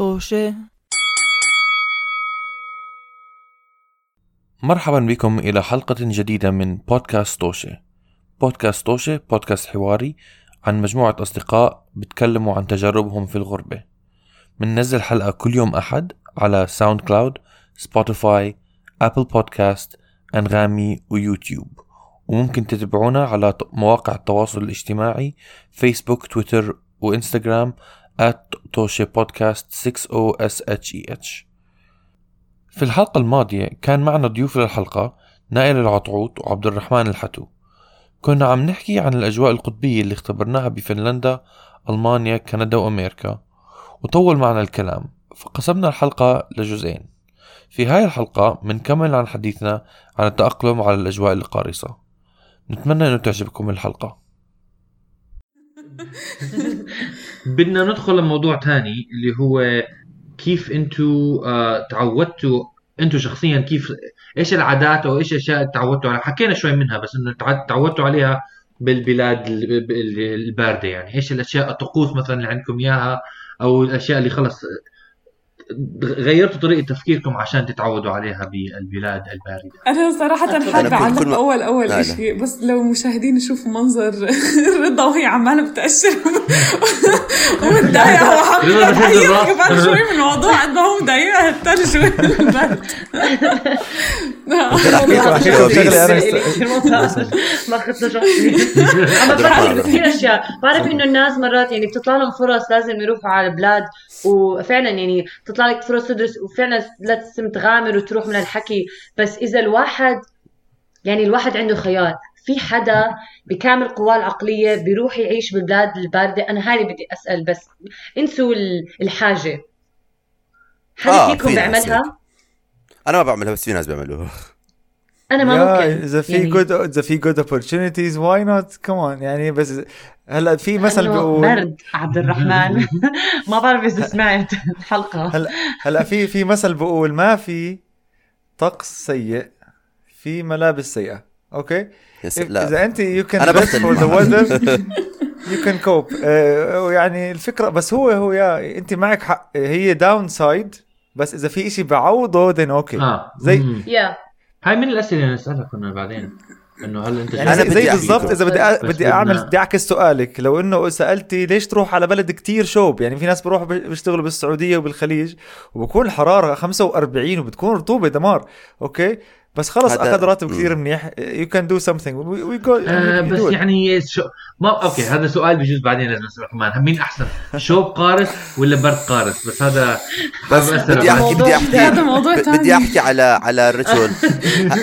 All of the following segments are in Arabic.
طوشة مرحبا بكم إلى حلقة جديدة من بودكاست طوشة. بودكاست طوشة بودكاست حواري عن مجموعة أصدقاء بتكلموا عن تجاربهم في الغربة. مننزل حلقة كل يوم أحد على ساوند كلاود سبوتيفاي أبل بودكاست أنغامي ويوتيوب وممكن تتابعونا على مواقع التواصل الاجتماعي فيسبوك تويتر وإنستغرام at توشي بودكاست 60SHEH في الحلقة الماضية كان معنا ضيوف للحلقة نائل العطعوط وعبد الرحمن الحتو. كنا عم نحكي عن الأجواء القطبية اللي اختبرناها بفنلندا ألمانيا كندا وأمريكا. وطول معنا الكلام فقسمنا الحلقة لجزئين. في هاي الحلقة منكمل عن حديثنا عن التأقلم على الأجواء القارصة. نتمنى أنه تعجبكم الحلقة. بدنا ندخل لموضوع تاني اللي هو كيف أنتوا آه تعودتوا أنتوا شخصيا كيف إيش العادات أو إيش الأشياء اللي تعودتوا عليها؟ حكينا شوي منها بس إنه تع- تعودتوا عليها بالبلاد ال- ال- الباردة يعني. إيش الأشياء الطقوس مثلا اللي عندكم إياها أو الأشياء اللي خلص غيرتوا طريقة تفكيركم عشان تتعودوا عليها بالبلاد الباردة كل ما- أول أول لا، لا. إشي بس لو المشاهدين يشوفوا منظر رضا وهي عمالة بتأشر ومتضايقة وحابة رضا بتهز تعيط الراس. كمان شوي من الموضوع قد ما هو مضايقها الثلج والبرد ما اخذت نشاطي اما بعرف كثير اشياء بعرف انه الناس مرات يعني بتطلع لهم فرص لازم يروحوا على البلاد وفعلا يعني تطلع لك فرص تدرس وفعلا لازم تغامر وتروح من الحكي بس اذا الواحد يعني الواحد عنده خيار في حدا بكامل قواه العقلية بيروح يعيش بالبلاد الباردة أنا هاي بدي أسأل بس انسوا ال- الحاجة حدا آه، فيكم بيعملها؟ أنا ما بعملها بس في ناس بيعملوها. أنا ما ممكن إذا في يعني. جود إذا في جود opportunities why not كمان يعني بس هلأ في مثل بيقول برد عبد الرحمن. ما بعرف إذا سمعت الحلقة. هلأ هلأ في في مثل بيقول ما في طقس سيء في ملابس سيئة. Okay لا اذا أنت you can the معك. weather. you can cope يعني الفكرة بس هو هو يا أنت معك حق. هي downside بس إذا في إشي بعوضه then okay آه. زي-. Yeah هاي من الأسئلة اللي نسألها كنا بعدين إنه هل أنت يعني أنا زي, بالضبط. إذا بدي أ... بدي أعمل بدي أعكس سؤالك. لو إنه سألتي ليش تروح على بلد كتير شوب؟ يعني في ناس بيروحوا بي- بيشتغلوا بالسعودية وبالخليج وبكون الحراره 45 وبتكون رطوبة دمار. Okay بس خلص أخذ راتب. كثير منيح. you can do something we go بس يعني شو ما okay هذا سؤال بجوز بعدين لازم نسال كمان مين أحسن؟ شوب قارس ولا برد قارس؟ بس هذا بس بدي احكي بدي احكي. بدي أحكي على على ال ritual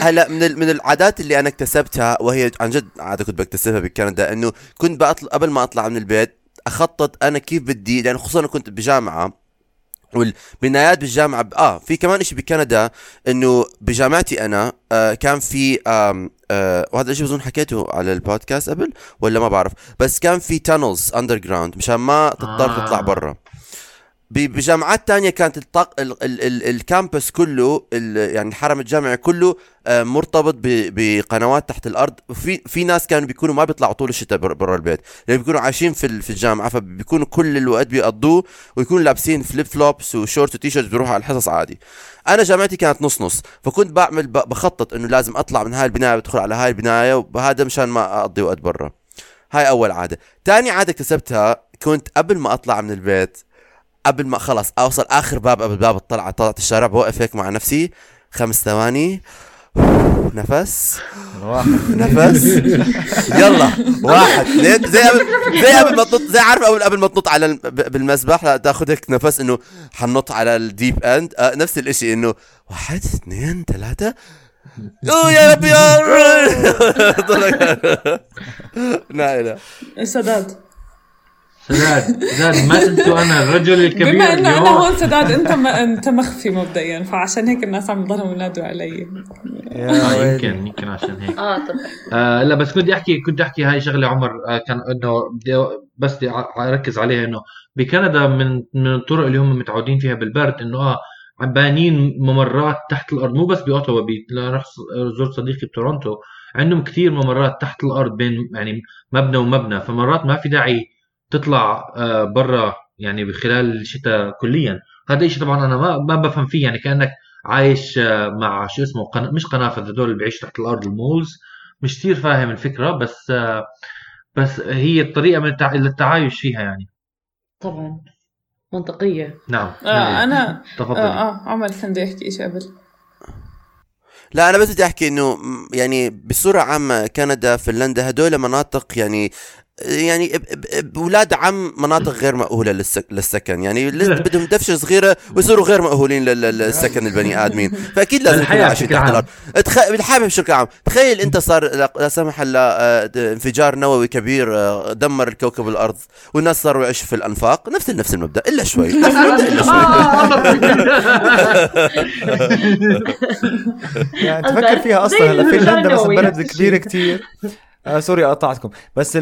هلا من ال- من العادات اللي أنا اكتسبتها وهي عن جد عادة كنت بكتسبها بكندا إنه كنت بطلع قبل ما أطلع من البيت أخطط أنا كيف بدي لأن خصوصا أنا كنت بجامعة والبنايات بالجامعة ب... آه في كمان شيء بكندا إنه بجامعتي أنا آه كان في آم آه وهذا الشيء بظن حكيته على البودكاست قبل ولا ما بعرف. بس كان في tunnels underground مشان ما تضطر آه. تطلع برا. ب- بجامعات تانية كانت الطق ال ال ال ال campus كله ال يعني الحرم الجامعي كله آه، مرتبط بقنوات تحت الأرض. وفي في ناس كانوا بيكونوا ما بيطلعوا طول الشتاء بر- برا البيت. لأن بيكونوا عايشين في في الجامعة فبيكونوا كل الوقت بيقضوه ويكونوا لابسين flip flops وشورت وتي شيرت بيروحوا على الحصص عادي. أنا جامعتي كانت نص نص فكنت بعمل بخطط إنه لازم أطلع من هاي البناية بدخل على هاي البناية وهذا مشان ما أقضي وقت برا. هاي أول عادة. تاني عادة اكتسبتها كنت قبل ما أطلع من البيت قبل ما خلص أوصل آخر باب قبل باب الطلعة. طلعت الشارع بوقف هيك مع نفسي. خمس ثواني. نفس. نفس. يلا. واحد. اثنين زي قبل زي قبل ما تنط زي عارف قبل قبل ما تنط على بالمسبح. لا تاخذ هيك نفس إنه حنط على ال deep end آه نفس الإشي إنه واحد اثنين ثلاثة. أوه يا ربي يا. لا لا سداد سداد سداد ما تنسوا أنا الرجل الكبير بما انه أنا هون سداد أنت ما أنت مخفي مبدئيا فعشان هيك الناس عم يضلوا ينادوا علي. آه يمكن يمكن عشان هيك. آه طبعا. آه لا بس كنت أحكي كنت أحكي هاي شغلة عمر آه كان إنه بدي بس بدي أركز عليها إنه بكندا من من الطرق اللي هم متعودين فيها بالبرد إنه آه عم بانين ممرات تحت الأرض مو بس باوتوا رحت زرت صديقي بتورونتو عندهم كثير ممرات تحت الأرض بين يعني مبنى ومبنى فمرات ما في داعي تطلع آه برا يعني بخلال الشتاء كليا. هذا الشيء طبعا أنا ما ما بفهم فيه يعني كأنك عايش آه، مع شو اسمه قن... مش قنافذ هذول اللي بيعيشوا تحت الأرض المولز. مش كثير فاهم الفكرة بس آه، بس هي الطريقة من التع... للتعايش فيها يعني. طبعا. منطقية. نعم. آه أنا تفضلي. آه آه عمر كان بده يحكي شيء قبل. لا أنا بس بدي أحكي إنه يعني بصورة عامة كندا فنلندا هدول مناطق يعني يعني بولاد عم مناطق غير مأهولة للسك... للسكن. يعني لسه بدهم دفشة صغيرة ويصيروا غير مأهولين لل- لل- للسكن البني آدمين. فأكيد لازم يكونوا عايشين تحت. الأرض. تخ... بالحياة بشكل عام. تخيل أنت صار لا لا سمح الله آه، انفجار نووي كبير آه، دمر الكوكب الأرض والناس صاروا يعيشوا في الأنفاق. نفس نفس المبدأ. إلا شوي. نفس إلا شوي. يعني تفكر فيها أصلا هلأ. فنلندا مثلا النووي، بلد كبيرة الشيء. آه sorry قطعتكم. بس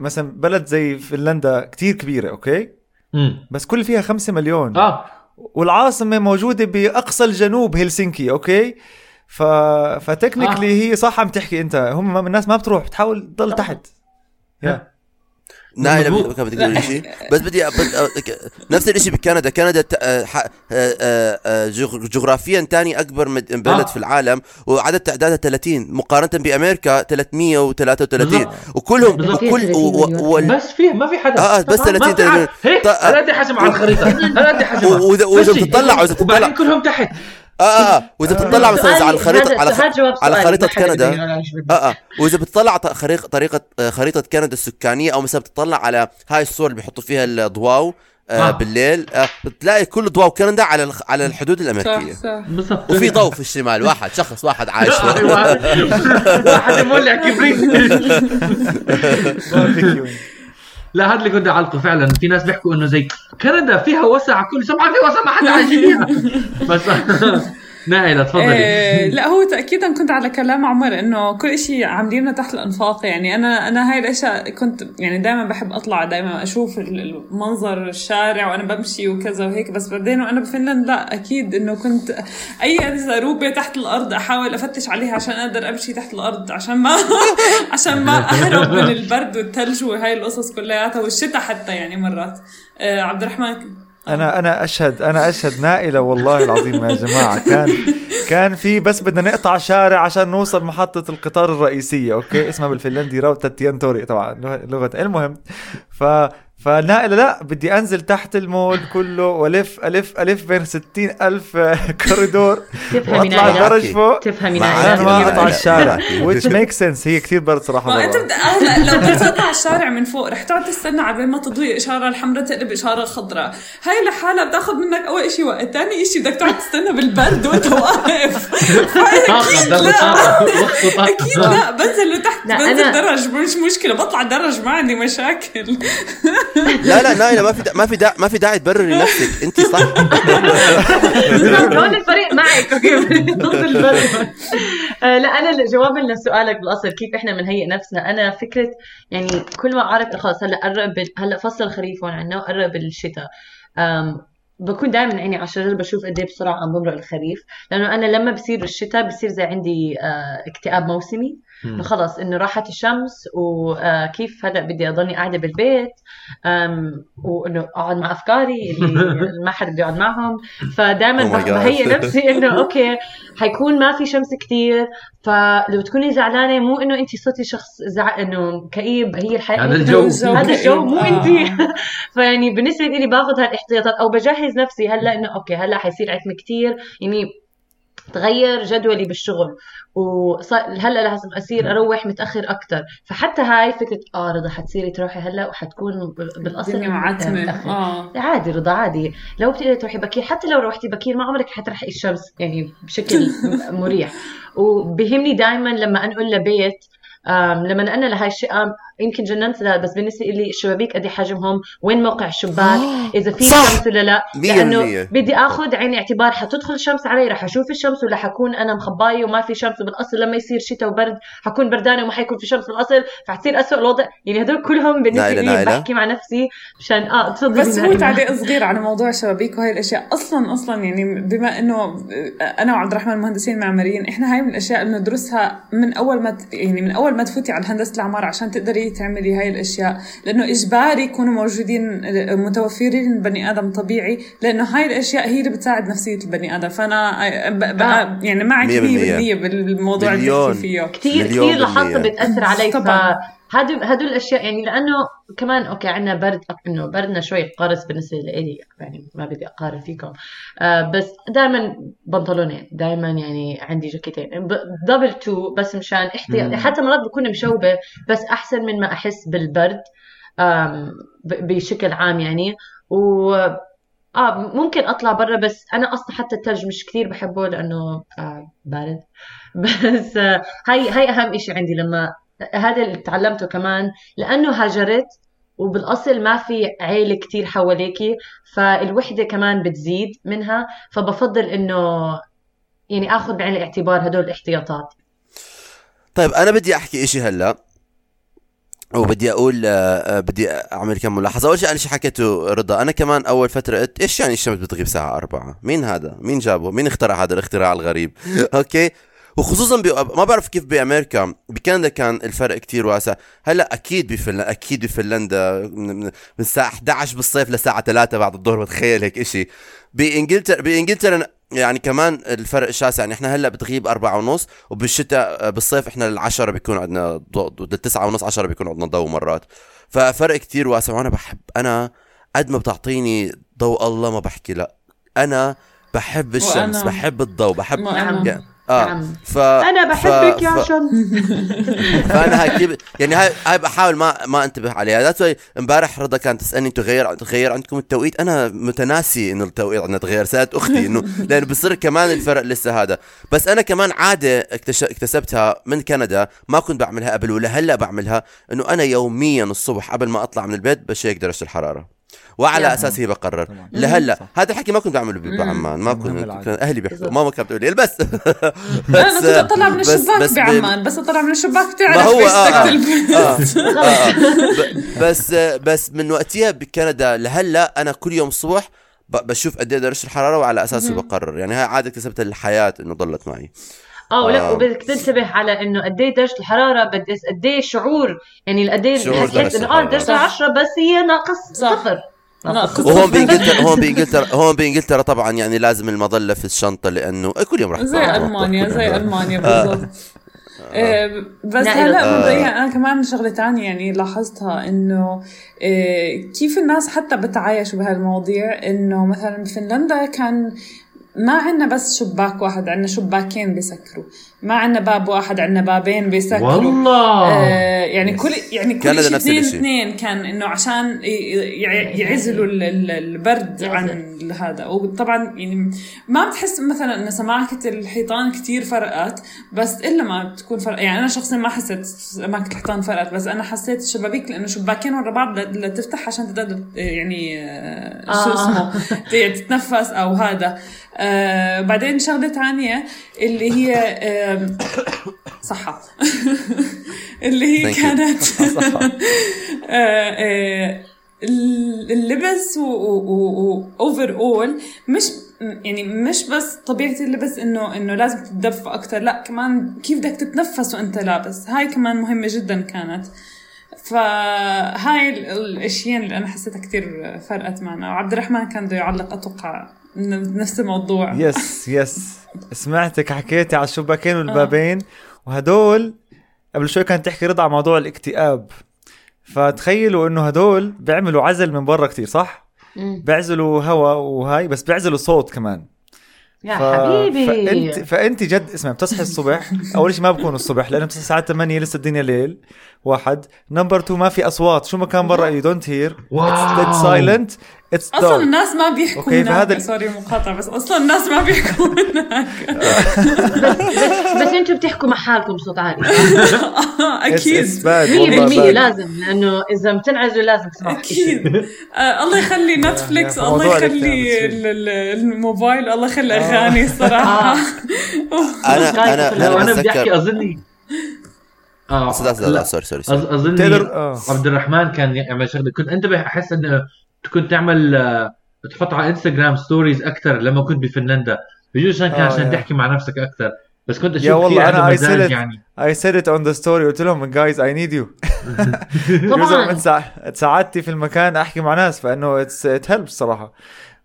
مثلا بلد زي فنلندا كتير كبيرة okay؟ مم. بس كل فيها خمسة مليون. آه. والعاصمة موجودة بأقصى الجنوب هلسنكي okay؟ ف ف technically آه. هي صح عم تحكي أنت. هم الناس ما بتروح بتحاول تضل تحت. Yeah. نايلة مظبوط. كان بدك تقول شيء بس بدي نفس الشيء بكندا كندا ت... آه، ح- آه، آه، آه، جغ- جغرافيا تاني أكبر مد- بلد آه. في العالم وعدد تعدادها 30 مقارنة بأمريكا 333 بالضبط. وكلهم. وكل و... و... بس في ما في حدا آه آه، بس طبعاً. 30 ما في 30 حدا. هيك هلا قد حجم على الخريطة هلا قد حجم و- وإذا- وإذا بتطلع- وإذا بتطلع- وبعدين كلهم تحت آه آه آه. وإذا بتطلع مثلا على الخريطه على على خريطة كندا. آه آه. وإذا بتطلع خريطه طريقة آه، خريطة كندا السكانية أو مثلا بتطلع على هاي الصور اللي بيحطوا فيها الضواو آه آه. بالليل آه بتلاقي كل ضواو كندا على الخ- على الحدود الأمريكية. صح. صح بالضبط. وفي ضوء في الشمال واحد شخص واحد عايش واحد مولع كبريت. لا هذا اللي كنت أعلقه فعلا. في ناس بيحكوا إنه زي كندا فيها وسع كل سبعة في وسع ما حدا عايش فيها. بس نائله تفضلي. إيه لا هو تاكيدا كنت على كلام عمر إنه كل شيء عاملينه تحت الإنفاق. يعني أنا أنا هاي الأشياء كنت يعني دائما بحب أطلع دائما أشوف ال- المنظر الشارع وأنا بمشي وكذا وهيك. بس بعدين وأنا بفنلند لا أكيد إنه كنت أي زروبه تحت الأرض أحاول أفتش عليها عشان أقدر أمشي تحت الأرض عشان ما عشان ما أهرب من البرد والثلج وهاي القصص كلياتها والشتاء حتى يعني مرات. آه عبد الرحمن أنا أنا اشهد أنا أشهد نائلة والله العظيم يا جماعة. كان كان في بس بدنا نقطع شارع عشان نوصل محطة القطار الرئيسية أوكي؟ اسمها بالفنلندي rautatientori طبعا لغه المهم. ف فنائله لا بدي أنزل تحت المول كله وألف ألف ألف بين ستين ألف كوريدور تفهمي وأطلع نائلة درج فوق. تفهمي عشان ما. أقطع الشارع. which makes sense. هي كثير برد صراحة ما انت هلا لو بدك تقطع الشارع من فوق. رح تقعد تستنى على ما تضوي الاشاره الحمراء تقلب إشارة خضراء هاي لحالها بتاخذ منك أول شيء وقت. ثاني شيء بدك تقعد تستنى بالبرد وأنت واقف. ده لا. أكيد لا. بنزل لتحت لا، بنزل درج. مش مشكلة. بطلع درج ما عندي مشاكل. لا لا نايلة ما في دا ما في دا ما في داعي تبرري نفسك انت صح. بالضبط هون الفريق معك أوكي. ضد البلد آه، لا أنا جوابا لسؤالك بالأصل كيف إحنا بنهيئ نفسنا؟ أنا فكرة يعني كل ما أعرف خلص هلأ قرب هلأ فصل الخريف هون عندنا وقرب الشتاء. بكون دائما عيني على الشجر بشوف قد إيه بسرعة عم بمرق الخريف. لأنه أنا لما بصير الشتاء بصير زي عندي آه، اكتئاب موسمي. خلص إنه راحت الشمس وكيف هلا بدي أضلني قاعدة بالبيت وإنه أقعد مع أفكاري اللي ما حدا بده يقعد معهم فدائما Oh. بهيئ نفسي إنه أوكي حيكون ما في شمس كتير فلو تكوني زعلانة مو إنه انت صرتي شخص زع... إنه كئيب هي الحياة هذا الجو. هذا الجو مو آه. انت فيعني بالنسبة لي باخذ هالاحتياطات أو بجهز نفسي هلا إنه أوكي هلا حيصير عتمه كتير يعني تغير جدولي بالشغل. وصار هلا لازم أصير أروح متأخر أكثر فحتى هاي فكرة آه رضا حتصيري تروحي هلأ وحتكون بالأصل معتمه. آه. عادي رضا عادي. لو بتقدري تروحي بكير حتى لو روحتي بكير ما عمرك حترحقي الشمس يعني بشكل مريح. وبهمني دائما لما أنقل لبيت لما نقلنا لهاي الشقه يمكن جننت لا بس بالنسبة لي الشبابيك قد إيه حجمهم وين موقع الشباك إذا في. شمس ولا لا لأنه. بدي آخذ عين اعتبار حتدخل الشمس علي رح أشوف الشمس ولا حكون أنا مخباية وما في شمس وبالاصل لما يصير شتاء وبرد حكون بردانة وما حيكون في شمس بالأصل فحتصير اسوء الوضع يعني هدول كلهم بالنسبة لي نايلة. بحكي مع نفسي مشان آه تفضلي بس هو. تعليق صغير على موضوع الشبابيك وهي الأشياء أصلا أصلا يعني بما إنه أنا وعبد الرحمن مهندسين معماريين إحنا هاي من الأشياء اللي بندرسها من أول ما يعني من أول ما تفوتي على هندسه العماره عشان تقدري تعملي هاي الأشياء لأنه إجباري يكونوا موجودين متوفرين البني آدم طبيعي لأنه هاي الأشياء هي اللي بتساعد نفسية البني آدم فأنا آه، ب... آه. يعني معك 100% 100% بالموضوع اللي. بتحكي فيه كثير كثير لاحظت. بتأثر علي طبعاً. فهدول هدول الأشياء يعني لأنه كمان أوكي عندنا برد إنه بردنا شوي قارس بالنسبة لي يعني ما بدي أقارن فيكم. آه بس دائما بنطلونين دائما يعني عندي جاكيتين. double two بس مشان احتياط. حتى مرات بكون مشوبة بس أحسن من ما أحس بالبرد بشكل عام يعني. و آه ممكن أطلع برا بس أنا أصلا حتى الثلج مش كثير بحبه لأنه آه بارد. بس آه هاي هاي أهم إشي عندي لما هذا اللي تعلمته كمان لأنه هاجرت وبالأصل ما في عيلة كتير حواليكي فالوحدة كمان بتزيد منها فبفضل إنه يعني آخذ بعين الاعتبار هدول الاحتياطات. طيب أنا بدي أحكي إشي هلأ وبدي أقول آه، آه، بدي أعمل كم ملاحظة. أول شيء أنا شيء حكيته رضا أنا كمان أول فترة قلت إيش يعني الشمس بتغيب ساعه أربعة؟ مين هذا؟ مين جابه؟ مين اخترع هذا الاختراع الغريب؟ أوكي؟ وخصوصا بي... ما بعرف كيف بأمريكا بكندا كان الفرق كتير واسع هلأ أكيد بفنلندا أكيد بفنلندا من الساعة 11 بالصيف لساعة 3 بعد الظهر بتخيل هيك إشي بانجلترا بإنجلترا يعني كمان الفرق شاسع يعني إحنا هلأ بتغيب أربعة ونص وبالشتاء بالصيف إحنا العشرة بيكون عندنا ضوء للتسعة ونص عشرة بيكون عندنا ضوء مرات ففرق كتير واسع وأنا بحب أنا قد ما بتعطيني ضوء الله ما بحكي لأ أنا بحب الشمس وأنا- بحب الضوء بحب. أنا. آه. نعم. ف... أنا بحبك ف... يا ف... شمس فأنا هاي كتير يعني هاي هاي بحاول ما ما أنتبه عليها. واي امبارح رضا كانت تسألني أنتوا غير تغير عندكم التوقيت؟ أنا متناسي إنه التوقيت عندنا تغير. سألت أختي إنه لأنه بصير كمان الفرق لسه هذا. بس أنا كمان عادة اكتش... اكتسبتها من كندا. ما كنت بعملها قبل ولا هلأ بعملها. إنه أنا يوميا الصبح قبل ما أطلع من البيت بشيك درجة الحرارة. وعلى يا. أساس هي بقرر طبعاً. لهلا. هذا الحكي ما كنت بعمله. بعمان ما كنت. كان أهلي بيحكوا. ماما كانت بتقول لي البس أنا كنت أطلع من الشباك بس بعمان بس أطلع من الشباك ما بتعرف هو إيش آه، آه. آه. آه. آه. بس بس من وقتها بكندا لهلا أنا كل يوم الصبح بشوف قد إيه درجة الحرارة وعلى أساسه بقرر يعني هاي عادة اكتسبتها الحياة إنه ضلت معي آه ولا آه. وبدك تنتبه على إنه قد إيه درجة الحرارة بد قد إيه شعور يعني قد إيه شعور حسيت إنه آه. درجة صح. 10 بس هي ناقص. صفر ناقص. وهون بإنجلترا هون بإنجلترا هون بإنجلترا طبعا يعني لازم المظلة في الشنطة لأنه كل يوم راح زي. ألمانيا زي آه. المانيا بالضبط آه، بس نائلة. هلا آه. مبدئيا أنا كمان شغلة تانية يعني لاحظتها إنه آه، كيف الناس حتى بتعايشوا بهالمواضيع إنه مثلا بفنلندا كان ما عنا بس شباك واحد عنا شباكين بيسكروا. ما عنا باب واحد عنا بابين بيسكروا والله آه يعني كل يعني كل كندا شيء نفس اثنين الشيء. اثنين كان إنه عشان يعزلوا ال- ال- البرد. عن هذا وطبعا يعني ما بتحس مثلا انه سماكة الحيطان كتير فرقت بس إلا ما بتكون فرق يعني أنا شخصيا ما حسيت سماكة الحيطان فرقت بس أنا حسيت الشبابيك لأنه شباكين ورا بعض ل- لتفتح عشان تقدر يعني آه، شو آه. اسمه تتنفس أو هذا آه بعدين شغلة ثانية اللي هي صحة. اللي هي. كانت آه، آه، اللبس و overall مش يعني مش بس طبيعة اللبس إنه إنه لازم تتدفى أكثر لا كمان كيف بدك تتنفس وأنت لابس. هاي كمان مهمة جدا كانت. فهاي ال- الأشياء اللي أنا حسيتها كثير فرقت معنا. وعبد الرحمن كان بده يعلق أتوقع نفس الموضوع. yes yes سمعتك حكيتي على الشباكين والبابين وهدول قبل شوي كانت تحكي رضا على موضوع الاكتئاب. فتخيلوا إنه هدول بيعملوا عزل من برا كتير صح؟ بيعزلوا هواء وهاي بس بيعزلوا صوت كمان. يا ف- حبيبي. فانت فأنت جد اسمع بتصحي الصبح. أول شيء ما بكون الصبح لأنه بتصحي الساعة 8 لسه الدنيا ليل. واحد. number 2 ما في أصوات. شو ما كان برا you don't hear wow. silent it's أصلا الناس ما بيحكوا هناك فهذا ال- sorry مقاطعة بس أصلا الناس ما بيحكوا هناك. بس أنتم بتحكوا مع حالكم بصوت عالي. أكيد. 100% أكيد لازم لأنه إذا بتنعزلوا لازم تسمعوا أكيد. آه الله يخلي نتفليكس الله يخلي الإكتئاب ال- ال- الموبايل الله يخلي أغاني الصراحه أنا أنا أنا أنا بدي احكي أظني. آه. لا لا لا sorry sorry sorry تقدر آه. عبد الرحمن كان يعمل شغله كنت انتبه أحس إنه كنت تعمل آه، تحط على انستغرام stories أكثر لما كنت بفنلندا. بجوز عشان كان آه، عشان. تحكي مع نفسك أكثر. بس كنت أشوف يا والله said مزاج it. يعني. I said it on the story. قلت لهم guys I need you. طبعاً. ساعدتي في المكان أحكي مع ناس. فإنه it helps صراحة.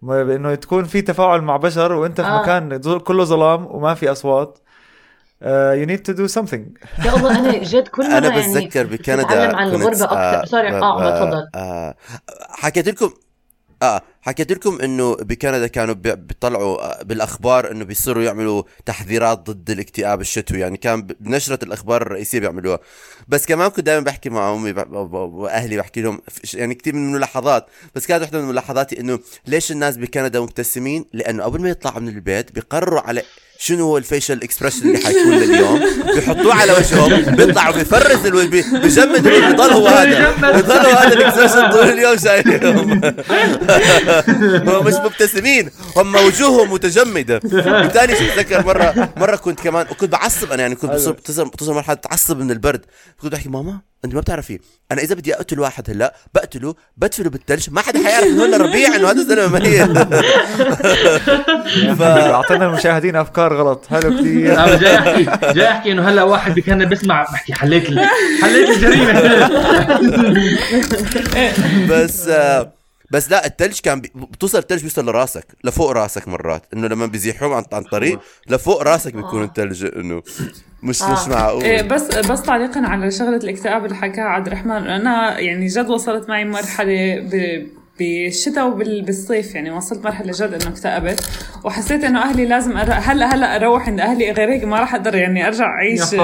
إنه تكون في تفاعل مع بشر وأنت في آه. مكان كله ظلام وما في أصوات. You need to do something. يا الله أنا جد كل مرة أنا يعني بتذكر بكندا بتتعلم عن كنت، الغربة أكثر سوري آه عمر تفضل. آه حكيت لكم آه حكيت لكم إنه بكندا كانوا بي- بيطلعوا آه، بالأخبار إنه بيصيروا يعملوا تحذيرات ضد الاكتئاب الشتوي. يعني كان بنشره الأخبار الرئيسية بيعملوها. بس كمان كنت دائما بحكي مع أمي ب- ب- وأهلي بحكي لهم يعني كثير من الملاحظات. بس كانت واحدة من ملاحظاتي إنه ليش الناس بكندا مبتسمين؟ لأنه قبل ما يطلعوا من البيت بيقرروا على شنو هو ال facial expression اللي حيكون لليوم؟ بيحطوه على وجههم بيطلعوا بي freeze ألو... بي- بيجمد الو- بيضل هو هذا. بيضل هو هذا ال expression طول اليوم شايلهم هم مش مبتسمين هم وجوههم متجمدة. ثاني شيء اتذكر مره مرة كنت كمان وكنت بعصب أنا يعني كنت بتصل بتصل مرحلة تعصب من البرد. كنت بحكي ماما؟ انت ما بتعرفي. أنا اذا بدي اقتل واحد هلا بقتله بدفنه بالثلج ما حدا حيعرف انه هلا ربيع انه هذا الزلمة ميت. ف... اعطينا المشاهدين افكار غلط. حلو كثير. جاي احكي جاي احكي انه هلا واحد بكان بيسمع بحكي حليت ال- حليت الجريمة. بس آه، بس لا الثلج كان بي... بتوصل الثلج بيوصل لراسك لفوق راسك مرات إنه لما بيزيحوهم عن عن طريق لفوق راسك بيكون الثلج إنه مش مش معقول. إيه بس بس تعليقا على شغلة الاكتئاب اللي حكاها عبد الرحمن أنا يعني جد وصلت معي مرحلة ب بالشتاء وبالصيف يعني وصلت مرحلة جد إنه اكتئبت. وحسيت إنه أهلي لازم أر... هلا هلأ أروح عند أهلي. غير هيك ما راح أقدر يعني أرجع أعيش.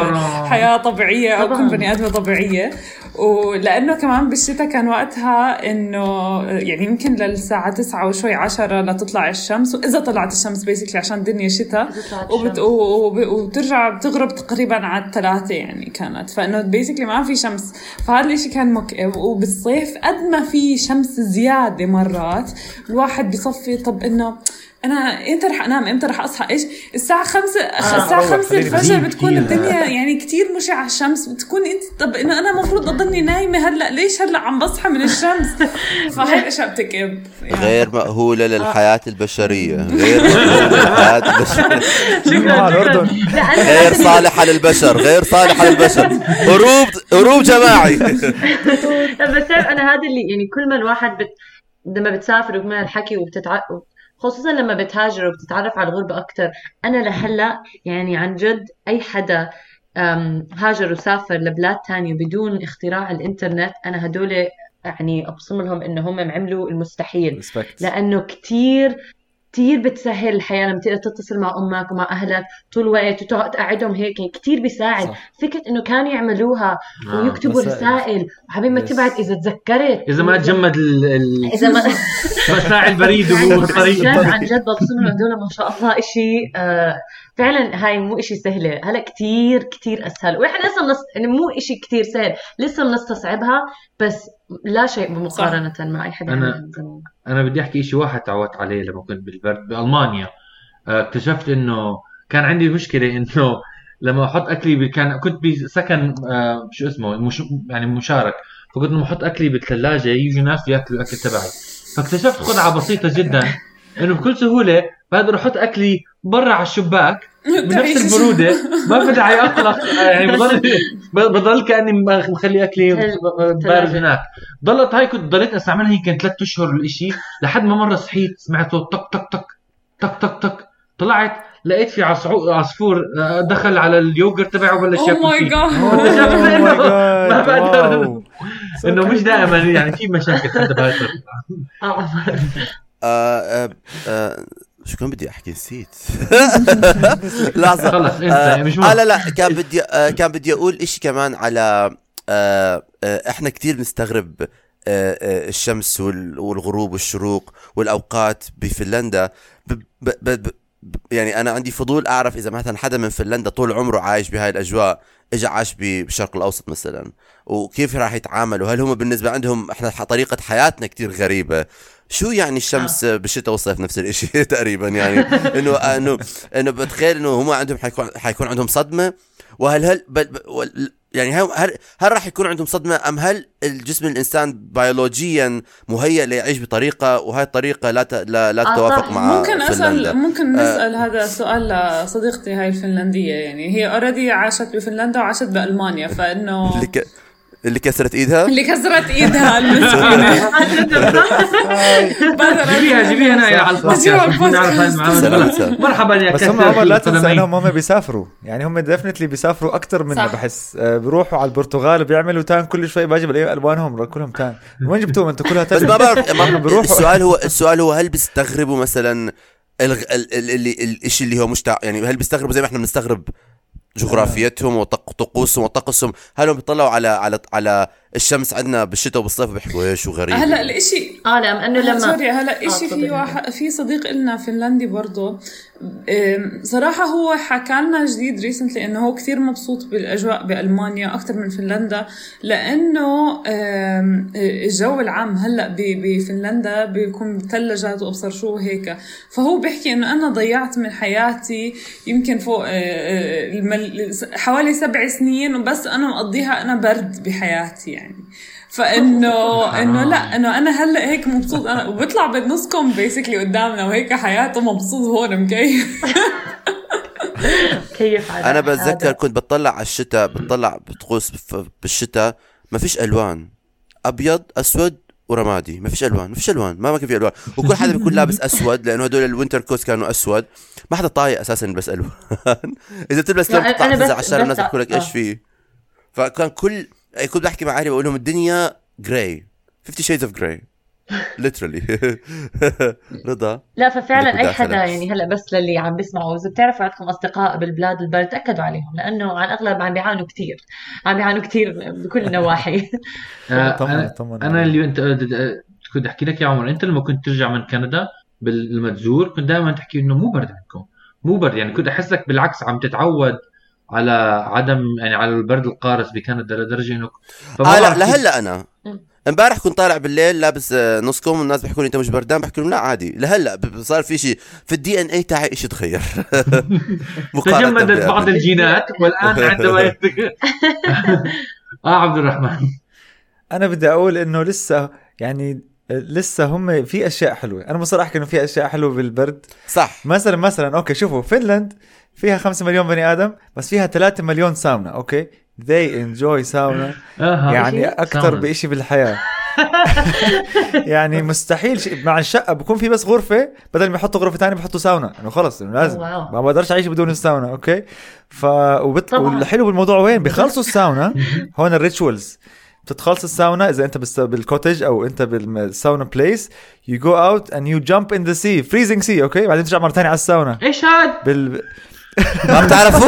حياة طبيعية أو. أكون بني ادمه طبيعية. ولأنه كمان بالشتاء كان وقتها إنه يعني يمكن للساعة 9 وشوي 10 لتطلع الشمس. وإذا طلعت الشمس بيسكلي عشان الدنيا شتاء. وبت... وب- وبترجع بتغرب تقريبا على الثلاثة يعني كانت. فإنه بيسكلي ما في شمس. فهذا الإشي كان مكئب وبالصيف قد ما في شمس زيادة مرات الواحد بصفي طب إنه أنا إمتى رح أنام؟ إمتى رح أصحى؟ إيش؟ الساعة خمسة الساعة روح، خمسة خليني الفجر كتير- بتكون. الدنيا يعني كتير مشعة. الشمس بتكون انت طب إنه أنا المفروض أضلني نايمة هلأ ليش هلأ عم بصحى من الشمس؟ فهي الأشياء بتكئب يعني. غير مأهولة للحياة البشرية. غير مأهولة للحياة البشرية. غير صالحة للبشر غير صالحة للبشر. هروب هروب جماعي. بس تعرف أنا هذا اللي يعني كل ما الواحد بت... لما بتسافر وكمان الحكي وبتتع... خصوصا لما بتهاجر وبتتعرف على الغربة أكتر. أنا لهلأ يعني عن جد أي حدا هاجر وسافر لبلاد تانية بدون اختراع الإنترنت أنا هدول يعني أبصم لهم إنه هم عملوا المستحيل. لأنه كتير كتير بتسهل الحياة لما تقدر تتصل مع أمك ومع أهلك طول الوقت وتقعد تقعدهم هيك يعني كتير بيساعد صح. فكرة إنه كانوا يعملوها آه، ويكتبوا رسائل. وحبيب ما. تبعت إذا تذكرت إذا ما تجمد ال- ال- إذا ما مساعي البريد وهو عن بالطريق جد عن جد ببصم لهم هدول ما شاء الله إشي آه فعلا هاي مو إشي سهلة. هلا كتير كتير أسهل. وإحنا لسه منص... يعني مو إشي كتير سهل. لسه بنستصعبها بس لا شيء بمقارنة مع أي حدا زمان. أنا بدي أحكي شيء واحد تعودت عليه لما كنت بالبرد بألمانيا. آه، اكتشفت إنه كان عندي مشكلة إنه لما أحط أكلي ب- كان كنت بسكن آه، شو اسمه مش يعني مشارك. فكنت لما أحط أكلي بالثلاجة يجوا ناس ياكلوا الأكل تبعي. فاكتشفت خدعة بسيطة جدا إنه بكل سهولة بقدر أحط أكلي برا على الشباك بنفس البرودة. ما في داعي اقلق آه، يعني بضل بضل كأني مخ- مخلي أكلي بارد. هناك. ضلت هاي كنت ضليت أستعملها يمكن ثلاث أشهر الإشي لحد ما مرة صحيت سمعت صوت طق طق طق طق طق طق طلعت لقيت في عصفور آه، دخل على اليوجرت تبعه وبلش Oh ياكل my انه God. ما بقدر. إنه مش دائما يعني في مشاكل حتى بهاي آه آه، آه، آه، شو كان بدي أحكي؟ نسيت. لحظة. خلص انت آه, مش آه مهم لا لا كان بدي آه كان بدي أقول إشي كمان على آه آه إحنا كتير بنستغرب آه آه الشمس وال- والغروب والشروق والأوقات بفنلندا. يعني أنا عندي فضول أعرف إذا مثلا حدا من فنلندا طول عمره عايش بهاي الأجواء اجى عاش بالشرق الأوسط مثلا وكيف راح يتعاملوا هل هم بالنسبة عندهم إحنا طريقة حياتنا كتير غريبة؟ شو يعني الشمس بالشتاء والصيف نفس الإشي تقريبا يعني؟ انه انه إنه بتخيل إنه هم عندهم حيكون حيكون عندهم صدمة وهل هل ب... ب... يعني هل هل, راح يكون عندهم صدمة أم هل الجسم الإنسان بيولوجيا مهيئ ليعيش بطريقة وهي الطريقة لا ت... لا, لا آه، تتوافق. مع ممكن فنلندا اسال ممكن نسأل هذا السؤال لصديقتي هاي الفنلندية يعني هي اوريدي عاشت بفنلندا وعاشت بألمانيا فإنه. اللي كسرت إيدها. اللي كسرت إيدها. المسكينه جيبيها جيبيها هنا على البودكاست. مرحبا يا بس هم عمر لا تنسى. إنهم هم بيسافروا. يعني هم definitely بيسافروا أكثر منا. بحس. آه، بيروحوا على البرتغال بيعملوا tan كل شوي باجي بلاقي ألوانهم كلهم tan وين جبتوهم؟ أنتوا كلها بس tan ما بعرف ما بيروحوا. السؤال هو السؤال هو هل بيستغربوا مثلا الغ... ال... ال... اللي الشيء اللي هو مشتع يعني هل بيستغربوا زي ما إحنا بنستغرب جغرافيتهم وطقوسهم وطقسهم. هل هم بيطلعوا على على على الشمس عندنا بالشتاء وبالصيف بيحكوا إيش وغريب هلا الاشي آه لا أنه لما sorry هلا آه، إشي في. واحد في صديق إلنا فنلندي برضه أم، صراحة هو حكى لنا جديد recently إنه هو كثير مبسوط بالأجواء بألمانيا أكثر من فنلندا لأنه الجو العام هلأ ب- بفنلندا بيكون مثلجات وأبصر شو هيك فهو بيحكي إنه أنا ضيعت من حياتي يمكن فوق أه، أه،. حوالي سبع سنين وبس أنا مقضيها أنا برد بحياتي يعني فانه إنه لا إنه أنا هلأ هيك مبسوط. أنا وبيطلع بنصكم بيسكلي قدامنا وهيك حياته مبسوط هون مكيف. كيف أنا. بتذكر كنت بطلع على الشتاء بطلع بطقوس ف- بالشتاء. ما فيش ألوان. أبيض أسود ورمادي. ما فيش ألوان ما فيش ألوان. ما ما كان في ألوان. وكل حدا بيكون لابس أسود لأنه هدول ال winter coat كانوا أسود. ما حدا طايق أساسا يلبس ألوان. إذا بتلبس لون بتطلع على الشارع الناس بتقول لك إيش آه. في فكان كل كنت بحكي مع أهلي بقول لهم الدنيا gray 50 shades of gray literally. رضا؟ لا ففعلا أي. حدا يعني هلأ بس للي عم بيسمعوا. اذا بتعرفوا عندكم أصدقاء بالبلاد البرد تأكدوا عليهم لأنه على الأغلب عم بيعانوا كثير عم بيعانوا كثير بكل النواحي. آه، طمن- أنا طمن أنا. اللي أنت آه، كنت أحكي لك يا عمر أنت لما كنت ترجع من كندا بال- لما تزور كنت دائما تحكي إنه مو برد عندكم. مو برد يعني كنت احسك بالعكس عم تتعود على عدم يعني على البرد القارس بكندا لدرجة إنه فما آه لا لهلا أنا. امبارح كنت طالع بالليل لابس آه، نص كم والناس بيحكوا لي أنت مش بردان؟ بحكي لهم لا عادي. لهلا ب- صار في شيء في الدي ان اي تاعي شيء تغير. تجمدت. بعض الجينات والآن عندما يت- آه عبد الرحمن. أنا بدي أقول إنه لسه يعني لسه هم في أشياء حلوة. أنا مصر احكي انه في أشياء حلوة بالبرد. صح. مثلا مثلا okay شوفوا فنلند فيها 5 مليون بني آدم بس فيها 3 مليون ساونا okay؟ They enjoy ساونا أها يعني شيء؟ أكثر ساونا. بشيء بالحياة. يعني مستحيل شيء مع الشقة بكون في بس غرفة بدل ما يحطوا غرفة ثانية بحطوا ساونا. إنه خلص إنه لازم. wow. ما بقدرش أعيش بدون الساونا okay؟ ف وبت... والحلو بالموضوع وين؟ بيخلصوا الساونا. هون ال rituals بتتخلص الساونا إذا أنت بالس... بال cottage أو أنت بالساونا place you go out and you jump in the sea freezing sea okay؟ بعدين ترجع مرة ثانية على الساونا. إيش هاد؟ بال ما بتعرفوا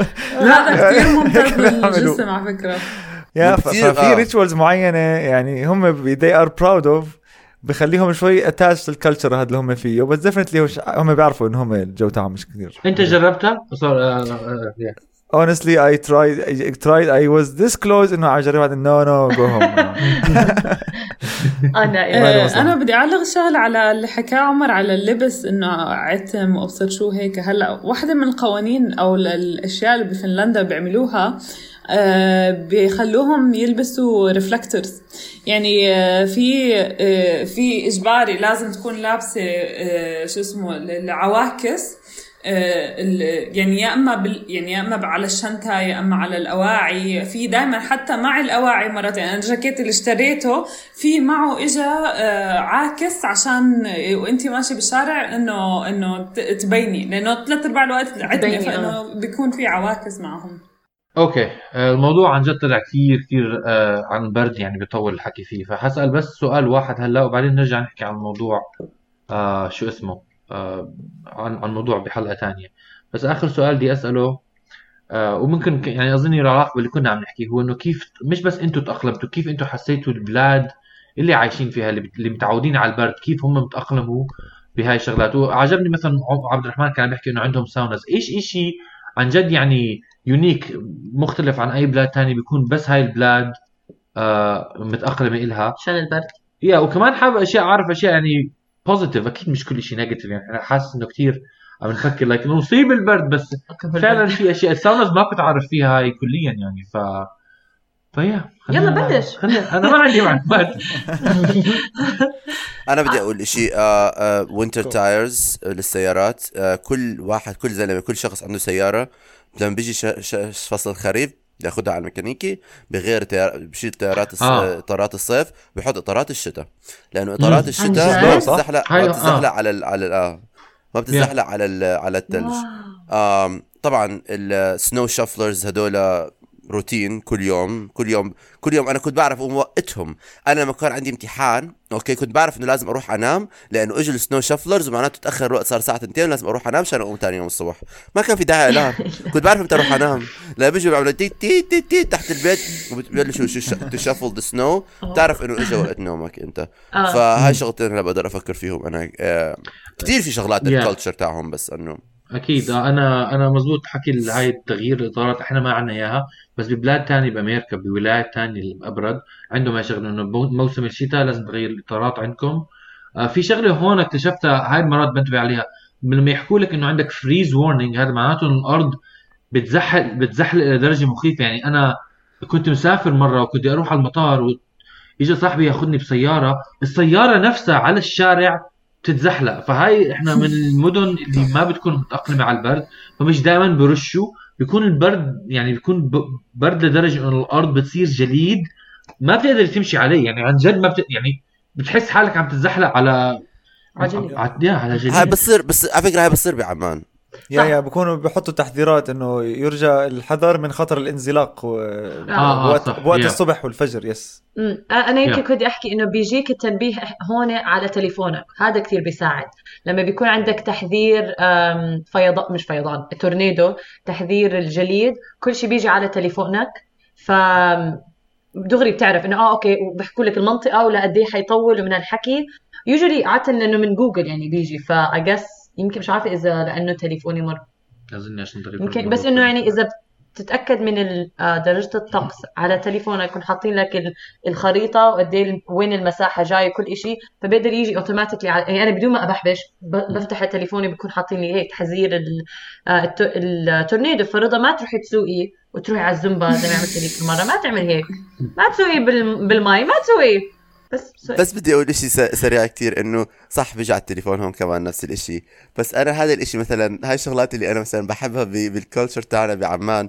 هذا كثير ممتاز. للجسم على فكرة يا ففي آه. rituals معينة يعني هم they are proud of بخليهم شوي attached لل culture هذا اللي هم فيه بس definitely هم بيعرفوا إن هم الجو تاعهم مش كثير أنت جربتها؟ صار آه، آه، آه، honestly I tried I tried I was this close إنه أجرب هذا no no go home آه،؟ أنا بدي أعلق شغله على اللي حكاه عمر على اللبس إنه عتم وابصر شو هيك. هلأ واحدة من القوانين أو ال- الأشياء اللي بفنلندا بيعملوها آه، بيخلوهم يلبسوا ريفلكتورز يعني آه، في آه، في إجباري لازم تكون لابسة آه، شو اسمه العواكس. ال- يعني يا أما بال يعني يا أما على الشنطة يا أما على الأواعي. في دائما حتى مع الأواعي مرات يعني أنا الجاكيت اللي اشتريته في معه إجا آه، عاكس عشان وانت ماشي بالشارع انه إنه تبيني. لأنه ثلاث أرباع الوقت تبيني، فإنه بيكون في عواكس معهم. أوكي. آه، الموضوع عن جد طلع كثير كثير آه، عن برد يعني بيطول الحكي فيه. فحسأل بس سؤال واحد هلأ وبعدين نرجع نحكي عن الموضوع. آه شو اسمه؟ آه عن عن موضوع بحلقة تانية. بس آخر سؤال بدي أسأله آه وممكن يعني أظني له علاقة باللي كنا عم نحكيه هو إنه كيف مش بس أنتوا تأقلمتوا كيف أنتوا حسيتوا البلاد اللي عايشين فيها اللي, متعودين على البرد كيف هم متأقلموا بهاي الشغلات؟ وعجبني مثلا عب- عبد الرحمن كان عم بيحكي إنه عندهم saunas. إيش إشي عن جد يعني unique مختلف عن أي بلاد تانية بيكون بس هاي البلاد آه متأقلمة إلها؟ عشان البرد. yeah وكمان حابب أشياء أعرف أشياء يعني positive أكيد مش كل شيء negative يعني أنا حاسس إنه كثير عم نفكر لكن نصيب البرد بس فعلا في أشياء. ال saunas ما كنت اعرف فيها هاي كليا يعني ف فيا يلا بلش. خلينا أنا ما عندي معلومات أنا بدي أقول شيء winter tires للسيارات. آه كل واحد كل زلمة كل شخص عنده سيارة. لما بيجي ش... ش... فصل الخريف. بياخدها على الميكانيكي بغير تاير... بشيل تايرات الص... آه. اطارات الصيف بحط اطارات الشتاء لأنه اطارات الشتاء؟ ما؟ بتزحلق ما هاي- بتزحلق آه. على ال... على ال... آه. ما بتزحلق على ال... على الثلج. آم طبعا ال snow shovelers هدول روتين كل يوم كل يوم كل يوم أنا كنت بعرف أقوم وقتهم. أنا لما كان عندي امتحان أوكي كنت بعرف إنه لازم أروح أنام لأنه إجوا ال snow shovelers ومعناته تأخر الوقت صار الساعة 2 لازم أروح أنام عشان أقوم ثاني يوم الصبح. ما كان في داعي alarm كنت بعرف متى أروح أنام. لا بيجوا بيعملوا تي تي تي تي تحت البيت وبيبلشوا shovel the snow تعرف إنه اجى وقت نومك أنت. آه. فهاي شغلتين هلا بقدر أفكر فيهم أنا آه كثير في شغلات. ال culture تاعهم بس إنه أكيد. آه، أنا أنا مزبوط حكي هاي التغيير الاطارات إحنا ما عندنا إياها. بس ببلاد تانية بأمريكا بولايات تانية الابرد عندهم هاي شغله إنه موسم الشتاء لازم تغير الاطارات عندكم. آه، في شغلة هون اكتشفتها هاي المرات بنتبه عليها. لما يحكوا لك إنه عندك freeze warning هذا معناته انه الأرض بتزحل بتزحلق إلى درجة مخيفة. يعني أنا كنت مسافر مرة وكنت أروح على المطار ويجي صاحبي ياخذني بسيارة السيارة نفسها على الشارع بتتزحلق فهاي إحنا من المدن اللي ما بتكون متأقلمة على البرد فمش دائما برشوا. بيكون البرد يعني بيكون برد لدرجة إنه الأرض بتصير جليد ما بتقدر تمشي عليه يعني عن جد ما بت... يعني بتحس حالك عم تتزحلق على على جليد. على جليد هاي بتصير بس على فكرة هاي بتصير بعمان يا. يا بكونوا بحطوا تحذيرات إنه يرجى الحذر من خطر الانزلاق و... آه، بوقت, صح. بوقت yeah. الصبح والفجر يس أنا يمكن yeah. كنت أحكي إنه بيجيك التنبيه هون على تليفونك هذا كثير بيساعد لما بيكون عندك تحذير فيضان مش فيضان تورنيدو تحذير الجليد كل شيء بيجي على تليفونك ف دغري بتعرف إنه آه أوكي وبحكوا لك المنطقة ولا قد إيه حيطول ومن الحكي يوجولي عادة إنه من جوجل يعني بيجي فاجس يمكن مش عارفة إذا لأنه تليفوني مر. أظن عشان تليفون يمكن بس إنه يعني إذا بتتأكد من آه، درجة الطقس على تليفونك يكون حاطين لك ال- الخريطة وقد ال- وين المساحة جاي كل شيء فبيقدر يجي اوتوماتيكلي يعني أنا بدون ما أبحبش بفتح تليفوني بكون حاطين لي هيك تحذير آه، الت- التورنيدو فرضا ما تروحي تسوقي وتروحي على الزومبا زي ما عملت لي كل مرة ما تعمل هيك. ما تسوقي بال- بالمي ما تسوقي. بس سوقي. بس بدي أقول إشي سريع كتير إنه صح بيجي على التليفون هون كمان نفس الإشي بس أنا هذا الإشي مثلا هاي الشغلات اللي أنا مثلا بحبها ب- بال culture تاعنا بعمان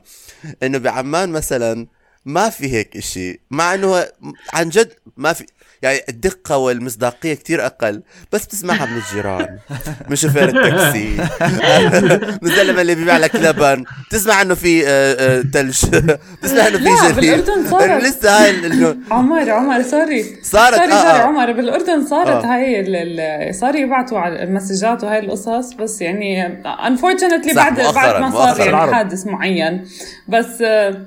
إنه بعمان مثلا ما في هيك إشي مع إنه عن جد ما في يعني الدقة والمصداقية كتير أقل بس بتسمعها من الجيران من شوفير التاكسي من الزلمة اللي بيبيع لك لبن بتسمع إنه في آه، آه، تلج بتسمع إنه في جليد. لسه هاي عمر عمر sorry صارت sorry آه، sorry آه. عمر بالأردن صارت آه. هاي ال- صاروا يبعتوا على المسجات وهاي القصص بس يعني unfortunately بعد بعد ما. صار يعني. حادث معين بس آه،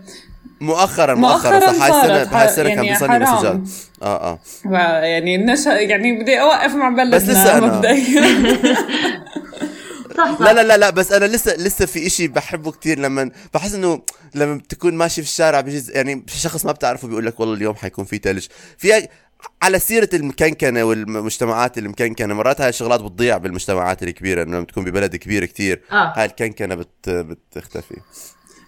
مؤخرا مؤخرا مؤخراً صح هاي السنة هاي السنة كان يعني حرام. مسجات آه آه. يعني النشا يعني بدي أوقف مع بلدنا بس لسه أنا- مبدئيا. صح صح. لا لا لا لا بس أنا لسه لسه في إشي بحبه كتير لما بحس إنه لما بتكون ماشي في الشارع بيجي يعني في شخص ما بتعرفه بيقول لك والله اليوم حيكون في ثلج في على سيرة المكنكنة والمجتمعات المكنكنة مرات هاي الشغلات بتضيع بالمجتمعات الكبيرة لما تكون ببلد كبير كتير آه. هاي الكنكنة بت بتختفي.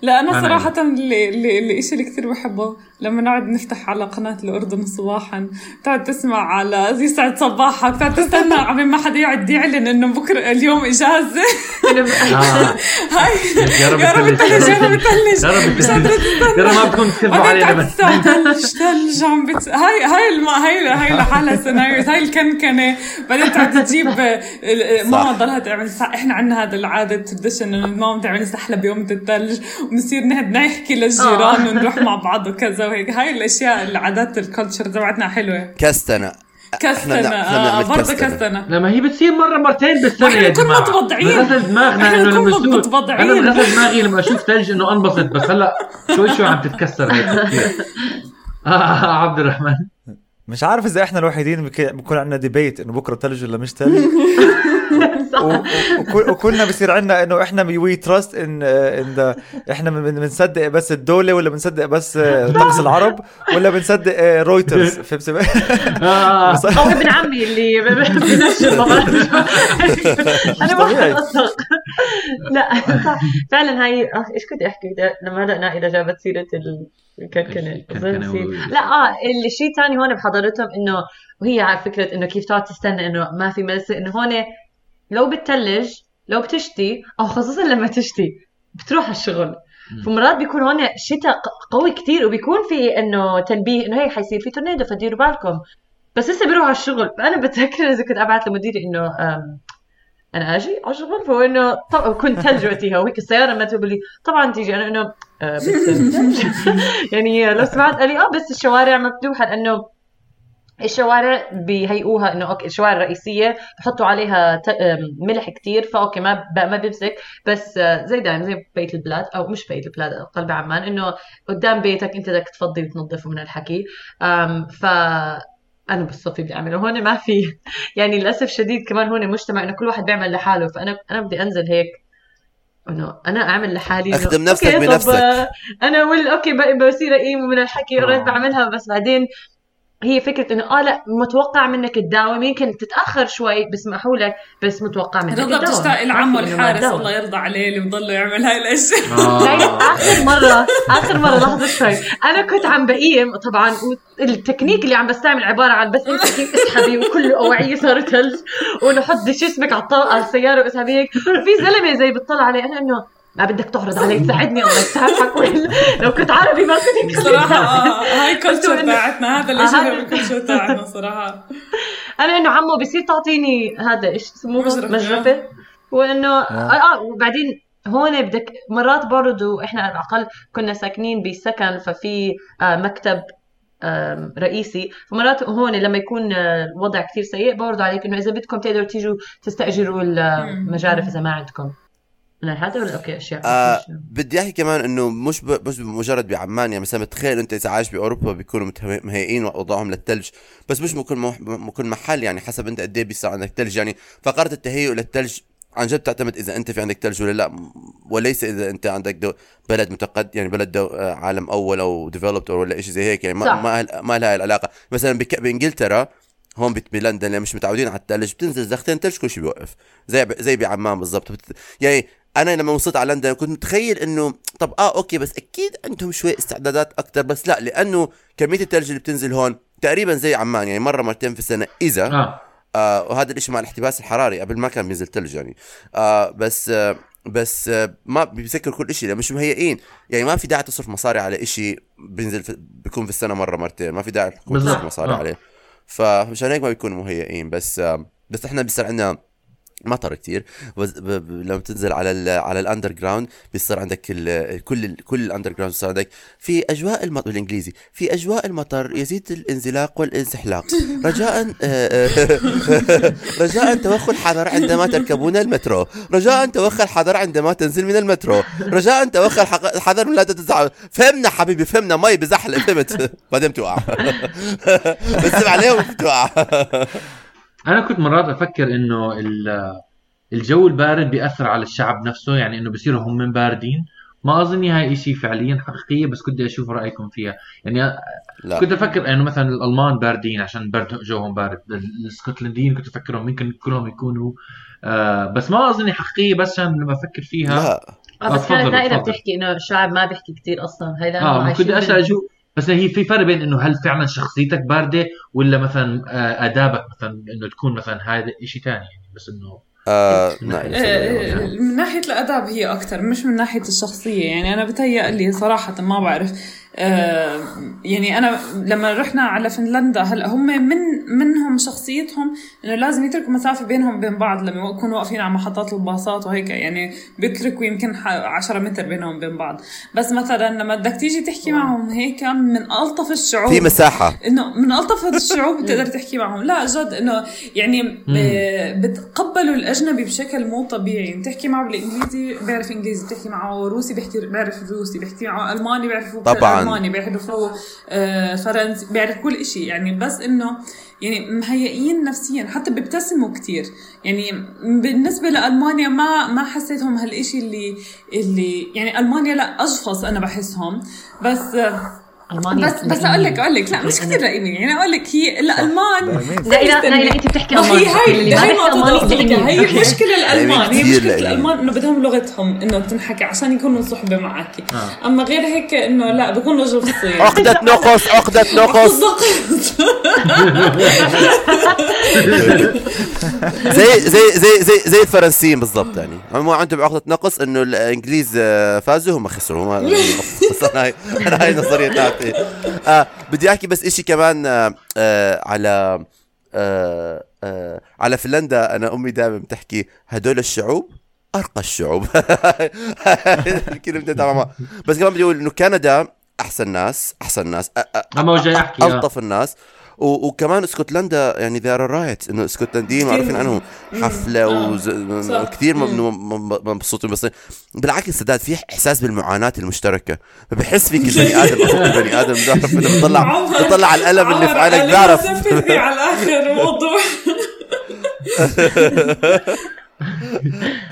لا أنا أنا صراحة اللي اللي اللي الشيء اللي كثير بحبه. لما نقعد نفتح على قناة الأردن صباحا بتقعد تسمع على يسعد صباحك بتقعد تستنى عم ما حدا يقعد يعلن إنه بكرة اليوم إجازة. آه. هاي. يا رب يا رب الثلج، الثلج يا رب الثلج يا رب ما بتكون تكذبوا بعدين علينا بس تسمع ثلج ثلج عم بت... هاي هاي الم... هاي هاي لحالها سيناريو هاي الكنكنة. بعدين تقعد تجيب آه، ماما تضلها تعمل. إحنا عندنا هذا العادة تردشن إنه ماما تعمل سحله بيوم الثلج ونصير نحن نحكي للجيران آه. ونروح مع بعض وكذا. هاي الأشياء العادات ال culture تبعتنا حلوة. كستنة كستنه إحنا آه بنعمل برضه كستنة. كستنه لما هي بتصير مرة مرتين بالسنة yeah كنا جماعة. متبضعين. غسل دماغنا إنه لما كنا متبضعين. أنا غسل دماغي لما أشوف ثلج إنه أنبسط بس هلا شوي شوي عم تتكسر هيك آه عبد الرحمن. مش عارف إذا إحنا الوحيدين بك- بكون عندنا debate إنه بكرة ثلج ولا مش ثلج. وكلنا بصير عندنا إنه إحنا وي تراست ان ان إحنا بن- بنصدق بس الدولة ولا بنصدق بس آه، طقس العرب ولا بنصدق رويترز فهمت؟ آه. بس- أو ابن عمي اللي بنشر أنا ما. لا فعلا هاي إيش كنت أحكي؟ لما هلا نائله جابت سيرة الكركنة. في- لا آه اللي شيء ثاني هون بحضرتهم انه وهي على فكرة إنه كيف تقعد تستنى إنه ما في ملسه إنه هون لو بتثلج لو بتشتي أو خصوصا لما تشتي بتروح على الشغل. فمرات بيكون هون شتاء قوي كتير وبيكون في إنه تنبيه إنه هي حيصير في تورنيدو فديروا بالكم. بس لسه بيروح على الشغل. فأنا بتذكر إذا كنت أبعث لمديري إنه أنا أجي على الشغل فهو إنه طبعا كنت ثلج وقتها وهيك السيارة ما تقول لي طبعا تيجي. أنا إنه آه بس يعني لو سمعت قال لي آه بس الشوارع مفتوحة لأنه الشوارع بيهيئوها إنه أوكي الشوارع الرئيسية بحطوا عليها ملح كتير فأوكي ما ما بيمسك. بس آه، زي دائما زي بقيه البلاد أو مش بقيه البلاد قلب عمان إنه قدام بيتك أنت بدك تفضي وتنظفه من الحكي. ف أنا بالصفي بدي أعمله. هون ما في. يعني للأسف شديد كمان هون مجتمع إنه كل واحد بيعمل لحاله. فأنا أنا بدي أنزل هيك إنه أنا أعمل لحالي أخدم نفسك بنفسك. آه، أنا وال أوكي بصير اقيم ومن الحكي آه. قريت بعملها. بس بعدين هي فكرة إنه آه لا متوقع منك تداوم يمكن تتأخر شوي بسمحوا لك بس متوقع منك رضا تداوم. بتشتاق عارفة إنه ما الحارس. الله يرضى عليه اللي بضله يعمل هاي الأشياء. يعني آه. آخر مرة آخر مرة لحظة شوي. أنا كنت عم بقيم طبعا والتكنيك اللي عم بستعمل عبارة عن بس امسكي اسحبي وكل اواعيه صارت ثلج ونحط شو اسمك على الطاقه على السيارة واسحبي هيك في زلمة زي بتطلع علي أنا إنه ما بدك تعرض علي تساعدني الله يسامحك. ولا لو كنت عربي ما كنت صراحة آه هاي بس كلتشر إنه- تاعتنا هذا آه، هذا- هو الكلتشر تاعتنا صراحة. أنا إنه عمو بصير تعطيني هذا إيش اسمه؟ مجرفة. مجرفه وانه آه, آه وبعدين هون بدك مرات برضو إحنا على الأقل كنا ساكنين بسكن ففي آه مكتب رئيسي. فمرات هون لما يكون آه، الوضع كثير سيء برضو عليك إنه إذا بدكم تقدروا تيجوا تستأجروا المجارف إذا ما عندكم. هذا ولا أوكي أشياء آه بدي أحكي كمان إنه مش ب... مش مجرد بعمان يعني مثلا تخيل أنت إذا عايش بأوروبا بيكونوا مهيئين وضعهم للثلج بس مش بكل مح... بكل محل يعني حسب أنت قد إيه بيصير عندك ثلج يعني فقرة التهيؤ للثلج عن جد تعتمد إذا أنت في عندك ثلج ولا لا وليس إذا أنت عندك دو بلد متقدم يعني بلد دو عالم أول أو ديفلوبد أو ولا شيء زي هيك يعني ما صح. ما, ما لها العلاقة. مثلا بك... بإنجلترا هون بلندن اللي مش متعودين على الثلج بتنزل زختين ثلج كل شيء بيوقف زي ب... زي بعمان بالضبط. بت... يعني أنا لما وصلت على لندن كنت متخيل إنه طب آه أوكي بس أكيد عندهم شوي استعدادات أكثر بس لا لأنه كمية الثلج اللي بتنزل هون تقريبا زي عمان يعني مرة مرتين في السنة إذا آه. آه وهذا الإشي مع الاحتباس الحراري قبل ما كان بينزل ثلج يعني. آه بس آه بس آه ما بيسكر كل لأ مش مهيئين. يعني ما في داعي تصرف مصاري على إشي بينزل في بيكون في السنة مرة مرتين. ما في داعي. تصرف مصاري آه. عليه. فمشان هيك ما بيكونوا مهيئين بس آه بس إحنا بيصير عندنا مطر. ب... لما تنزل على ال... على الاندر جراوند بيصير عندك ال... كل ال... كل الاندر جراوند بيصير عندك. في أجواء المطر بالإنجليزي في أجواء المطر يزيد الانزلاق والانسحلاق. رجاء آه، آه، رجاء توخوا الحذر عندما تركبون المترو. رجاء توخى الحذر عندما تنزل من المترو. رجاء توخى الحذر من لا تتزعل فهمنا حبيبي فهمنا مي بزحلق فهمت. بعدين بتوقع. بس عليهم بتوقع أنا كنت مرات أفكر إنه ال- الجو البارد بيأثر على الشعب نفسه يعني إنه بصيروا هم من باردين. ما أظني هاي شيء فعليا حقيقية بس كنت أشوف رأيكم فيها. يعني لا. كنت أفكر إنه مثلا الألمان باردين عشان برد جوهم بارد. الإسكتلنديين كنت أفكرهم ممكن كلهم يكونوا آه بس ما أظني حقيقية بس عشان لما أفكر فيها لا. آه بس آه، كانت نائله. بتحكي إنه الشعب ما بيحكي كثير أصلا. هي لأنه آه كنت شو بس هي في فرق بين إنه هل فعلا شخصيتك باردة ولا مثلا آه آدابك مثلا إنه تكون مثلا هذا شيء ثاني يعني بس إنه آه من ناحية- آه، من ناحية الأدب هي أكتر مش من ناحية الشخصية يعني. أنا بتهيألي صراحة ما بعرف يعني أنا لما رحنا على فنلندا هلا هم من منهم شخصيتهم إنه لازم يتركوا مسافة بينهم وبين بعض لما يكونوا واقفين على محطات الباصات وهيك؟ يعني بيتركوا يمكن ح- 10 متر بينهم وبين بعض. بس مثلا لما بدك تيجي تحكي معهم هيك من ألطف الشعوب. في مساحة. إنه من ألطف الشعوب بتقدر تحكي معهم. لا جد إنه يعني آه، بتقبلوا الأجنبي بشكل مو طبيعي. بتحكي معه بالإنجليزي بيعرف إنجليزي بتحكي معه روسي بيحكي بيعرف روسي بيحكي معه ألماني بيعرفوا طبعاً. الماني بيعرفوا آه، فرنسي بيعرف كل إشي. يعني بس إنه يعني مهيئين نفسيا حتى بيبتسموا كتير. يعني بالنسبة لألمانيا ما ما حسيتهم هالإشي اللي اللي يعني ألمانيا لا اجفص أنا بحسهم. بس آه، ألمانيا بس بس أقول لك أقول لك لا مش كثير لئيمين يعني أقول لك هي الالمان لا لا لا انت بتحكي ما الماني هي. هي أوكي. مشكلة الألمان. هي لئيمين. الألمان إنه بدهم لغتهم إنه تنحكي عشان يكونوا صحبة معك أما غير هيك إنه لا بكون رجل خصية عقدة نقص عقدة نقص. زي زي زي زي زي الفرنسيين بالضبط يعني. هم عندهم عقدة نقص إنه الإنجليز آه، فازوا هم خسروا. هم أنا هاي أنا تاعتي آه بدي أحكي بس إشي كمان آه آه على آه آه على فنلندا أنا أمي دائما بتحكي هدول الشعوب أرقى الشعوب. بس كمان بدي أقول إنه كندا أحسن ناس أحسن ناس أ- أ- اما جاي احكي آه. الطف الناس. وكمان اسكتلندا يعني ذي ار رايت إنه اسكتلنديين معروفين عنهم حفلة وز... كثير مبسوطين بس. بالعكس سداد في إحساس بالمعاناة المشتركة. فبحس فيك البني آدم البني آدم بيعرف إنه بيطلع بيطلع على الالم اللي في عينك نفذني على آخر الموضوع آه،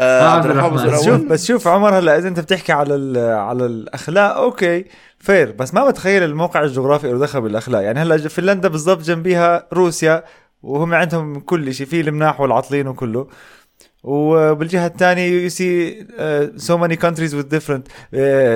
عبد الرحمن. بصير بس. شوف بس شوف عمر هلا إذا أنت بتحكي على ال- على الأخلاق أوكي فير بس ما بتخيل الموقع الجغرافي له دخل بالأخلاق. يعني هلا فنلندا بالضبط جنبيها روسيا وهم عندهم كل شيء في المناح والعطلين وكله. وبالجهة الثانية يو سي سو ماني كونتريز وذ ديفرنت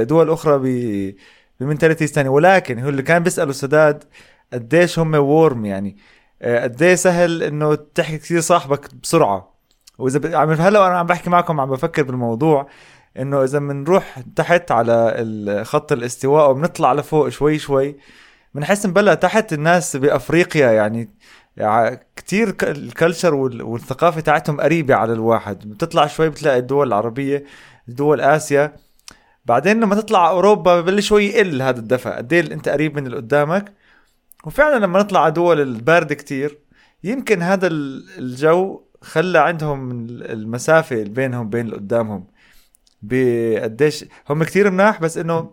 دول أخرى ب بمنتاليتيز ثانية. ولكن هو اللي كان بيسأله سداد قديش هم وورم يعني. آه، قديش سهل إنه تحكي كثير صاحبك بسرعة. وإذا. عم هلأ وأنا عم بحكي معكم عم بفكر بالموضوع إنه إذا بنروح تحت على خط الاستواء وبنطلع لفوق شوي شوي بنحس نبلى تحت الناس بأفريقيا يعني. يعني كتير ك- الكلتشر وال- والثقافة تاعتهم قريبة على الواحد. بتطلع شوي بتلاقي الدول العربية دول آسيا. بعدين لما تطلع أوروبا ببلش شوي يقل هذا الدفع. قد إيه أنت قريب من اللي قدامك؟ وفعلا لما نطلع على دول الباردة كتير يمكن هذا ال- الجو خلى عندهم المسافة بينهم وبين اللي قدامهم. بقديش هم كتير مناح بس إنه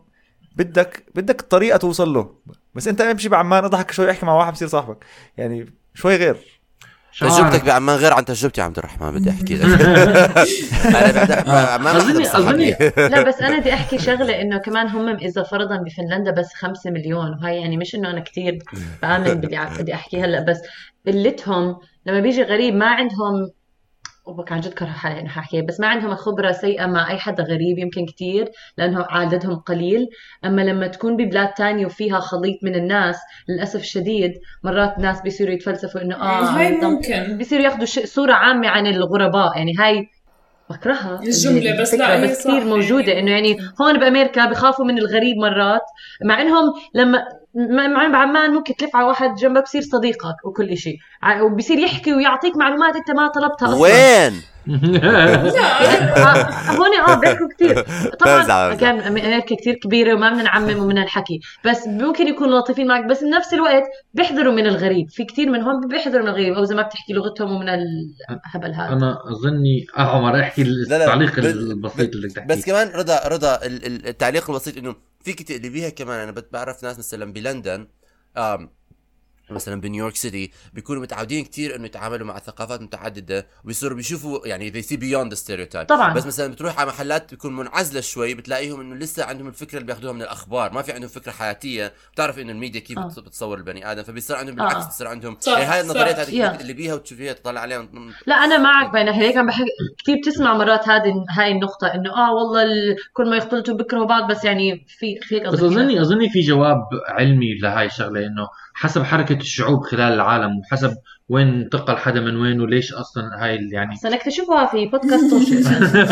بدك بدك طريقه توصل له. بس أنت امشي بعمان أضحك شوي أحكي مع واحد بصير صاحبك. يعني شوي غير. تجربتك بعمان غير عن تجربتي عبد الرحمن بدي أحكي لك أنا بعمان أظني- بصحني. لا بس أنا بدي أحكي شغلة إنه كمان هم إذا فرضا بفنلندا بس خمسة مليون وهي يعني مش إنه أنا كتير بآمن ع- بدي احكيه هلأ بس قلتهم لما بيجي غريب ما عندهم وبك عن جد كره حالي حاحكي. بس ما عندهم خبره سيئة مع أي حدا غريب يمكن كتير لأنه عددهم قليل. أما لما تكون ببلاد تانية وفيها خليط من الناس للأسف الشديد مرات ناس بيصيروا يتفلسفوا إنه آه هاي طب- ممكن. بيصيروا ياخذوا صورة عامة عن الغرباء. يعني هاي بكرهها. الجملة، بس لا، هي بس كثير موجودة يعني. إنه يعني هون بأمريكا بخافوا من الغريب مرات. مع إنهم لما مع بعمان ممكن تلف على واحد جنبك بصير صديقك وكل شيء وبصير يحكي ويعطيك معلومات أنت ما طلبتها أصلا وين؟ آه، هون آه بيحكوا كثير طبعا. كان أمريكا كثير كبيرة وما بدنا نعمم ومن الحكي بس ممكن يكونوا لطيفين معك بس بنفس الوقت بيحذروا من الغريب. في كثير منهم بيحذروا من الغريب أو إذا ما بتحكي لغتهم ومن الهبل هذا. أنا أظني آه عمر احكي لا، لا، التعليق بس- البسيط اللي تحكيه بس كمان رضا رضا ال- ال- التعليق البسيط إنه فيك تقلبيها كمان. أنا بعرف ناس مثلا بلندن آم مثلا بنيويورك سيتي بيكونوا متعودين كتير إنه يتعاملوا مع ثقافات متعددة وبيصيروا بيشوفوا يعني they see beyond the stereotype طبعاً. بس مثلا بتروح على محلات بتكون منعزلة شوي بتلاقيهم إنه لسه عندهم الفكرة اللي بياخذوها من الأخبار ما في عندهم فكرة حياتية بتعرف إنه الميديا كيف آه. بتص- بتصور البني آدم فبيصير عندهم آه. بالعكس بتصير عندهم صح، يعني هاي النظريات. هذه يا. تقلبيها وتشوفيها تطلع عليها من- لا أنا معك بين هيك عم بحكي كثير بتسمع مرات هذه هاي النقطة إنه آه والله ال... كل ما يختلطوا بيكرهوا بعض بس يعني في في هيك بس اظني أظني في جواب علمي لهاي الشغلة إنه حسب حركة الشعوب خلال العالم وحسب وين انتقل حدا من وين وليش أصلا هاي ال- يعني سنكتشفها في بودكاست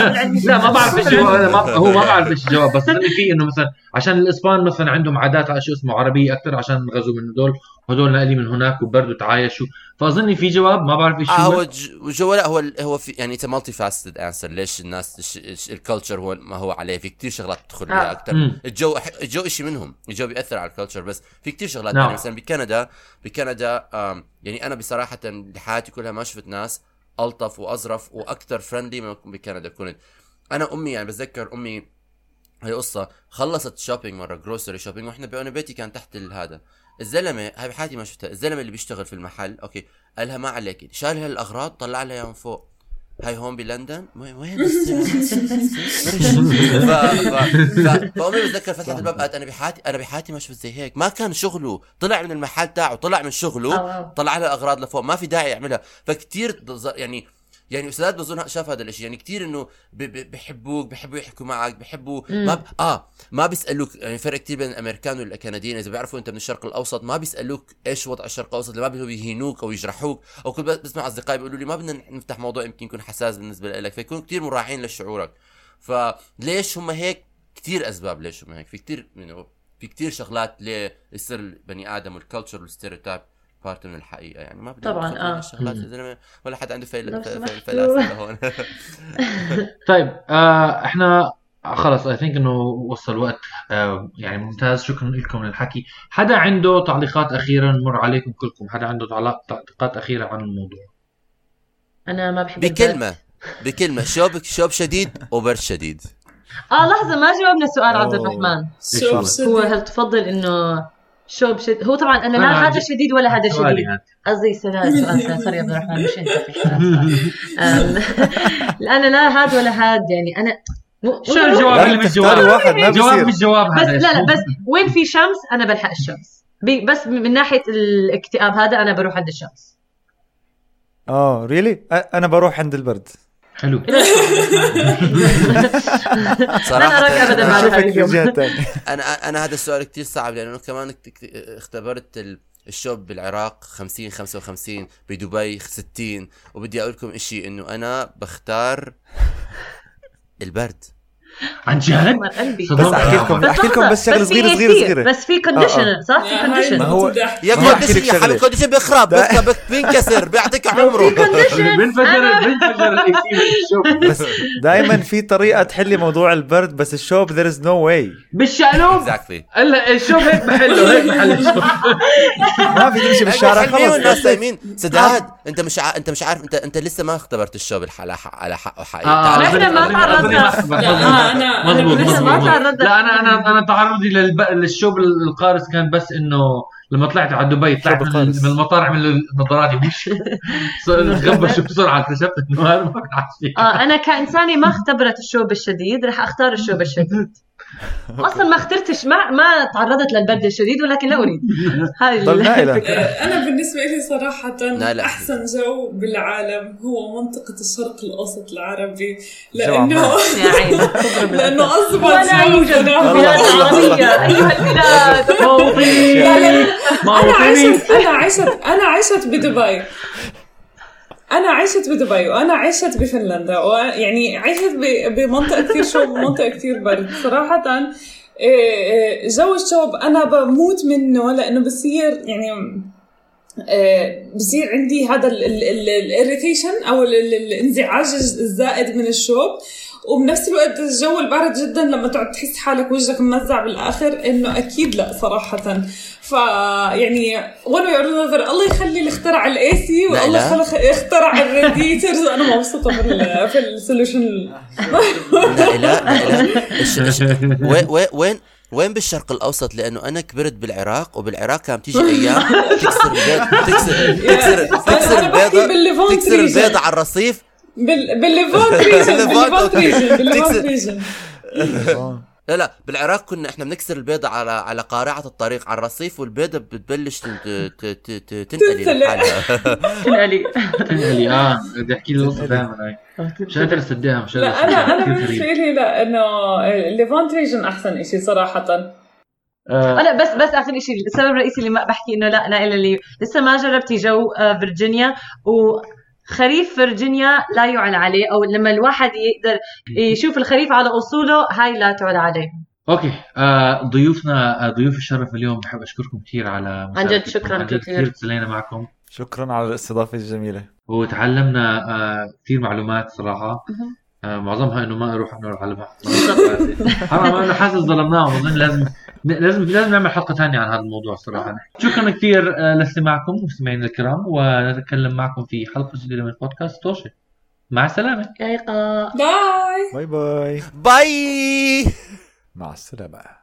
لا ما بعرف إيش هو ما هو ما بعرف إيش الجواب بس اظني في إنه مثلا عشان الإسبان مثلا عندهم عادات على شو اسمه عربية أكثر عشان غزوا من هدول وهدول نقلين من هناك وبردوا تعايشوا. فأظني في جواب ما بعرف إيش آه هو. جو لا هو هو في يعني اتس مالتي فاستد انسر ليش الناس الكلتشر هو ما هو عليه؟ في كتير شغلات تدخل فيها آه. أكثر مم. الجو الجو شيء منهم. الجو بيأثر على الكلتشر بس في كتير شغلات نعم. يعني مثلا بكندا بكندا آم يعني أنا بصراحة بحياتي كلها ما شفت ناس ألطف وأظرف وأكثر فريندلي من بكندا كنت. أنا أمي يعني بتذكر أمي هي قصة خلصت شوبينج مرة جروسري شوبينج وإحنا بيتي كان تحت ال- هذا. الزلمة هاي بحياتي ما شفتها الزلمة اللي بيشتغل في المحل أوكي قال لها ما عليك شال لها الاغراض طلع لها اياها من فوق. هاي هون بلندن؟ وين فأمي بتذكر فتحت الباب قالت أنا بحياتي أنا بحياتي ما شفت زي هيك. ما كان شغله. طلع من المحل تاعه طلع من شغله. طلع لها أغراض لفوق. ما في داعي يعملها. فكتير يعني يعني أستاذ بظن شاف هذا الإشي. يعني كتير إنه بحبوك بحبوا يحكوا معك بحبوا ما ب... آه ما بيسألوك يعني فرق كتير بين الأمريكان والكنديين إذا بيعرفوا أنت من الشرق الأوسط ما بيسألوك إيش وضع الشرق الأوسط ما بيقولوا يهينوك أو يجرحوك. أو كنت بسمع أصدقائي بيقولوا لي ما بدنا نفتح موضوع يمكن يكون حساس بالنسبة لك فيكونوا كتير مراعين لشعورك. فليش هم هيك؟ كتير أسباب ليش هم هيك. في كتير يعني في كتير شغلات ليه يصير البني آدم والكالتشر والستيريوتايب بارت من الحقيقة يعني. ما بدنا طبعاً، آه. الشغلات يا زلمه ولا حد عنده فيل... فلاسفه هون. طيب آه إحنا خلص اي ثينك إنه وصل الوقت آه يعني ممتاز. شكرا لكم للحكي. حدا عنده تعليقات اخيره نمر عليكم كلكم. حدا عنده تعليق- تعليقات أخيرة عن الموضوع؟ أنا ما بحب. بكلمة بكلمة. شوب شوب شديد وبرد شديد؟ آه لحظة ما جاوبنا سؤال عبد. الرحمن. هو؟ هل تفضل إنه شوب شد. هو طبعا أنا لا هذا شديد ولا هذا شديد. هذا. قصدي سؤال سؤال سؤال. سوري يا عبد الرحمن مش أنت في أنا لا هاد ولا هاد يعني أنا شو الجواب اللي مش جواب واحد ما جواب مش جواب بس هذا لا لا. بس وين في شمس أنا بلحق الشمس. بس من ناحية الاكتئاب هذا أنا بروح عند الشمس. آه really أنا بروح عند البرد. حلو. هذا في اليوم. الجهه الثانية أنا أنا هذا السؤال كتير صعب لأنه كمان اختبرت ال- الشوب بالعراق 50 55 بدبي 60 وبدي أقول لكم إشي إنه أنا بختار البرد. عن جد. بس أحكي لكم أحكي لكم بس شغله في صغيره صغيره صغيره بس في conditioner صح؟ في يا هاي conditioner ما هو-. يا condition يا حبيبي. condition بيخرب بينكسر بيعطيك عمره. condition ال AC بس دائما في طريقة تحلي موضوع البرد بس الشوب there is no way. بالشقلوب exactly هلا الشوب هيك بحله هيك بحل الشوف ما في تمشي بالشارع خلص. الناس نايمين سداد أنت مش. أنت مش عارف أنت أنت لسه ما اختبرت الشوب على حق على حقه حقيقي. آه، إحنا ما تعرضنا. أظني ما- لا، مظبوط أنا أنا أنا تعرضي للب... للشوب القارس كان بس إنه لما طلعت على دبي طلعت من. من المطار عمل نظاراتي. وش غبش بسرعة اكتشفت إنه هذا ما كان آه أنا كإنسانة ما اختبرت الشوب الشديد رح أختار الشوب الشديد. أصلا ما اخترتش ما ما تعرضت للبرد الشديد ولكن لا أريد. هاي نائلة. أنا بالنسبة لي صراحة لا، لا. أحسن جو بالعالم هو منطقة الشرق الأوسط العربي لأنه أصبح ولا جو يوجد. بلاد عربيه أيها البلاد. موطني لا لا لا أنا أنا عشت أنا عشت بدبي. أنا عشت بدبي وأنا عشت بفنلندا ويعني عشت بمنطقة كثير شوب ومنطقه كثير برد. صراحة إيه، إيه، جو الشوب أنا بموت منه لأنه بصير يعني آه، بصير عندي هذا ال irritation أو ال- ال- الانزعاج الزائد من الشوب وبنفس الوقت الجو البارد جدا لما تقعد تحس حالك وجهك ممزع بالآخر إنه أكيد لا صراحة. ف يعني or another الله يخلي اللي اخترع ال AC والله اخترع ال radiators أنا مبسوطة في ال في ال solution لا لا. وين وين وين وين بالشرق الأوسط؟ لأنه أنا كبرت بالعراق وبالعراق كانت تيجي أيام تكسر البيض تكسر تكسر تكسر البيضه تكسر. البيضة على الرصيف. بال بالليفونت ريجن بالليفونت،. ريجن بالليفونت. ريجن لا لا بالعراق كنا إحنا بنكسر البيضة على على قارعة الطريق على الرصيف والبيضة بتبلش تن- ت- ت- ت- تنقلي. لحالها تنقلي تنقلي آه بدي أحكي لي القصة دائما مش قادر أصدقها مش قادر لا أنا. أنا غريب. لي لا إنه ال Levant region أحسن شيء صراحة آه، أنا بس بس اخر شيء السبب الرئيسي اللي ما بحكي إنه لا نائله اللي لسه ما جربتي جو آه، فيرجينيا وخريف فيرجينيا لا يعلى عليه أو لما الواحد يقدر يشوف الخريف على أصوله هاي لا تعلى عليه. okay. آه ضيوفنا آه ضيوف الشرف اليوم بحب أشكركم كثير على عن جد. شكراً عن جد كثير. كثير تسلينا معكم. شكرا على الاستضافة الجميلة. وتعلمنا آه كثير معلومات صراحة. آه معظمها إنه ما أروح نروح على بحث حرام أنا حاسس ظلمناهم. أظن لازم لازم لازم نعمل حلقة ثانية عن هذا الموضوع صراحة. شكرا كثير آه لاستماعكم مستمعينا الكرام ونتكلم معكم في حلقة جديدة من بودكاست توشي. مع السلامة. bye. bye bye. bye. مع السلامة.